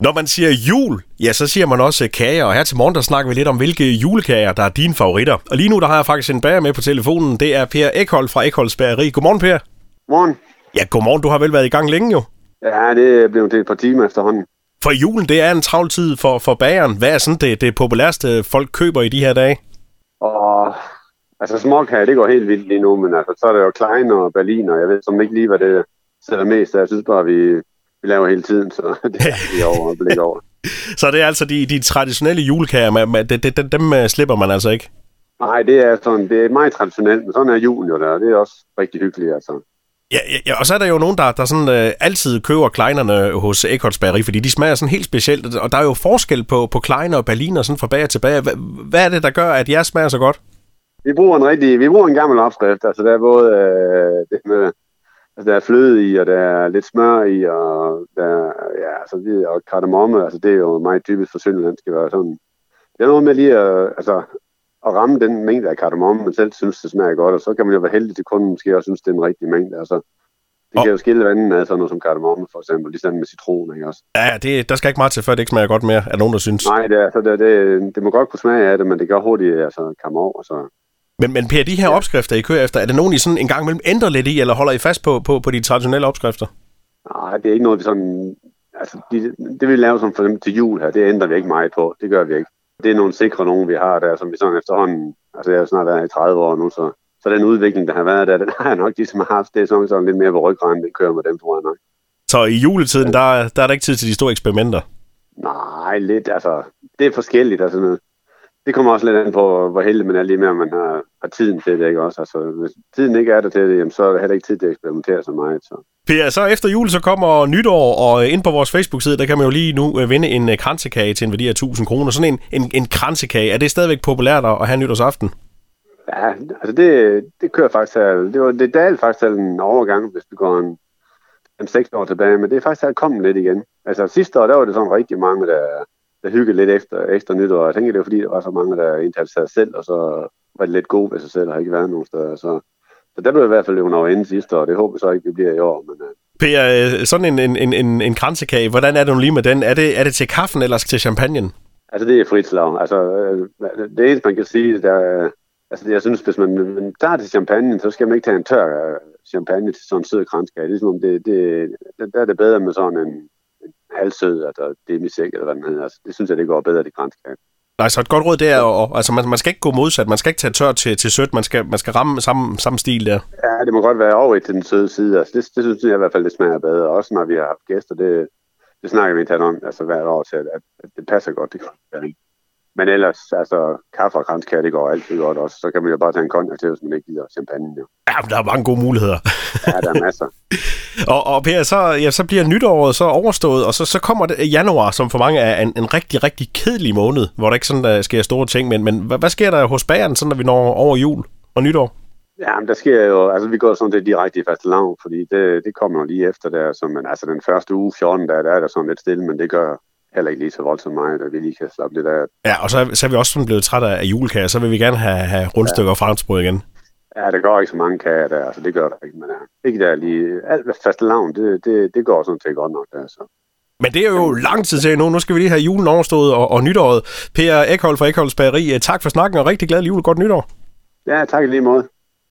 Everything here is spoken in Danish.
Når man siger jul, ja, så siger man også kager, og her til morgen, der snakker vi lidt om, hvilke julekager, der er dine favoritter. Og lige nu, der har jeg faktisk en bager med på telefonen. Det er Per Ekhold fra Ekholds Bageri. Godmorgen, Per. Morgen. Ja, godmorgen. Du har vel været i gang længe jo. Ja, det blevet til et par timer efterhånden. For julen, det er en travl tid for, for bageren. Hvad er sådan det, det populærste, folk køber i de her dage? Og altså småkager, det går helt vildt lige nu, men altså, så er det jo Klein og Berlin, og jeg ved som ikke lige, hvad det sætter mest af. Jeg synes bare, vi, vi laver hele tiden, så det er vi over og blik over. Så det er altså de, de traditionelle julekager, med, med, de, de, dem øh, slipper man altså ikke? Nej, det er sådan, det er meget traditionelt, men sådan er julen jo der, og det er også rigtig hyggeligt, altså. Ja, ja, og så er der jo nogen, der, der sådan, øh, altid køber kleinerne hos Ekholds Bageri, fordi de smager sådan helt specielt, og der er jo forskel på, på kleiner og berliner sådan fra bager til bager. Hvad, hvad er det, der gør, at jeres smager så godt? Vi bruger en rigtig, vi bruger en gammel opskrift, altså der er både øh, det med, altså der er fløde i, og der er lidt smør i, og der er, ja, altså det, og kardemomme, altså det er jo meget typisk for Sønderland, skal være sådan. Det er noget med lige at, altså, at ramme den mængde af kardemomme, man selv synes, det smager godt, og så kan man jo være heldig til kunden måske også synes, det er en rigtig mængde. Altså, det kan jo skille vandet af sådan noget som kardemomme, for eksempel, ligesom med citron, ikke også? Ja, det, der skal ikke meget til, før det ikke smager godt mere, er nogen, der synes. Nej, det, altså, det, det, det må godt kunne smage af det, men det gør hurtigt, altså, komme over, så... Men, men Per, de her opskrifter, I kører efter, er det nogen, I sådan en gang imellem ændrer lidt i, eller holder I fast på, på, på de traditionelle opskrifter? Nej, det er ikke noget, vi sådan... Altså, de, det vi laver som for eksempel til jul her, det ændrer vi ikke meget på. Det gør vi ikke. Det er nogle sikre nogen, vi har der, som vi sådan efterhånden... Altså, jeg er snart været i 30 år nu, så, så den udvikling, der har været der, den har jeg nok de, som har haft, det er sådan, sådan lidt mere på ryggraden, det kører med dem, tror jeg nok. Så i juletiden, der, der er der ikke tid til de store eksperimenter? Nej, lidt, altså, det er forskelligt, altså noget. Det kommer også lidt an på, hvor heldig man er lige med, om man har, har tiden til det, ikke også? Altså, hvis tiden ikke er der til det, jamen, så er der heller ikke tid til at eksperimentere så meget, så. Per, så efter jul, så kommer nytår, og ind på vores Facebook-side, der kan man jo lige nu øh, vinde en øh, kransekage til en værdi af 1000 kroner. Sådan en, en, en kransekage, er det stadigvæk populært at have nytårsaften? Ja, altså det, det kører faktisk her. Det, var, det dalte faktisk en overgang, hvis vi går en, en 6 år tilbage, men det er faktisk her kommet lidt igen. Altså sidste år, der var det sådan rigtig mange, der, der hyggede lidt efter, efter nytår. Jeg tænker, det var fordi, der var så mange, der indtalte sig selv, og så var det lidt gode ved sig selv, og har ikke været nogen steder. Så, så der blev i hvert fald jo over inden sidste år. Det håber jeg så ikke, det bliver i år. Men, uh... Per, sådan en, en, en, en, en kransekage, hvordan er det nu lige med den? Er det, er det til kaffen eller til champagne? Altså det er frit slag. Altså, det eneste, man kan sige, der, Altså, jeg synes, hvis man, man tager til champagne, så skal man ikke tage en tør champagne til sådan en sød kranskage. Ligesom det, det, der er det bedre med sådan en halvsød, altså demisæk, eller hvad den hedder. Altså, det synes jeg, det går bedre, de kranskage. Nej, så et godt råd det er, og, altså man, man skal ikke gå modsat, man skal ikke tage tør til, til sødt, man skal, man skal ramme samme, samme stil der. Ja, det må godt være over til den søde side, altså det, det synes jeg i hvert fald, det smager bedre, også når vi har haft gæster, det, det snakker vi ikke om, altså hvert år til, at, at det passer godt, det kan men ellers, altså, kaffe og kranskær, det går altid godt også. Så kan man jo bare tage en konjak til, hvis man ikke gider champagne. Jo. Ja, der er mange gode muligheder. Ja, der er masser. og, og Per, så, ja, så bliver nytåret så overstået, og så, så kommer det januar, som for mange er en, en rigtig, rigtig kedelig måned, hvor der ikke sådan, der sker store ting. Men, men hvad, hvad sker der hos bageren, sådan, når vi når over jul og nytår? Ja, men der sker jo, altså vi går sådan det direkte i faste lavn, fordi det, det kommer jo lige efter der, så man, altså den første uge, 14, der, der er der sådan lidt stille, men det gør, heller ikke lige så voldsomt meget, at vi lige kan slappe lidt af. Ja, og så, så er vi også sådan blevet træt af julekager, så vil vi gerne have, have rundstykker ja. og franskbrød igen. Ja, det går ikke så mange kager der, altså det gør der ikke, men ja, ikke der lige, alt fast lavn, det, det, det går sådan til godt nok der, så. Men det er jo lang tid til nu. Nu skal vi lige have julen overstået og, og nytåret. Per Ekhold fra Ekholds Bageri, tak for snakken og rigtig glad jul og godt nytår. Ja, tak i lige måde.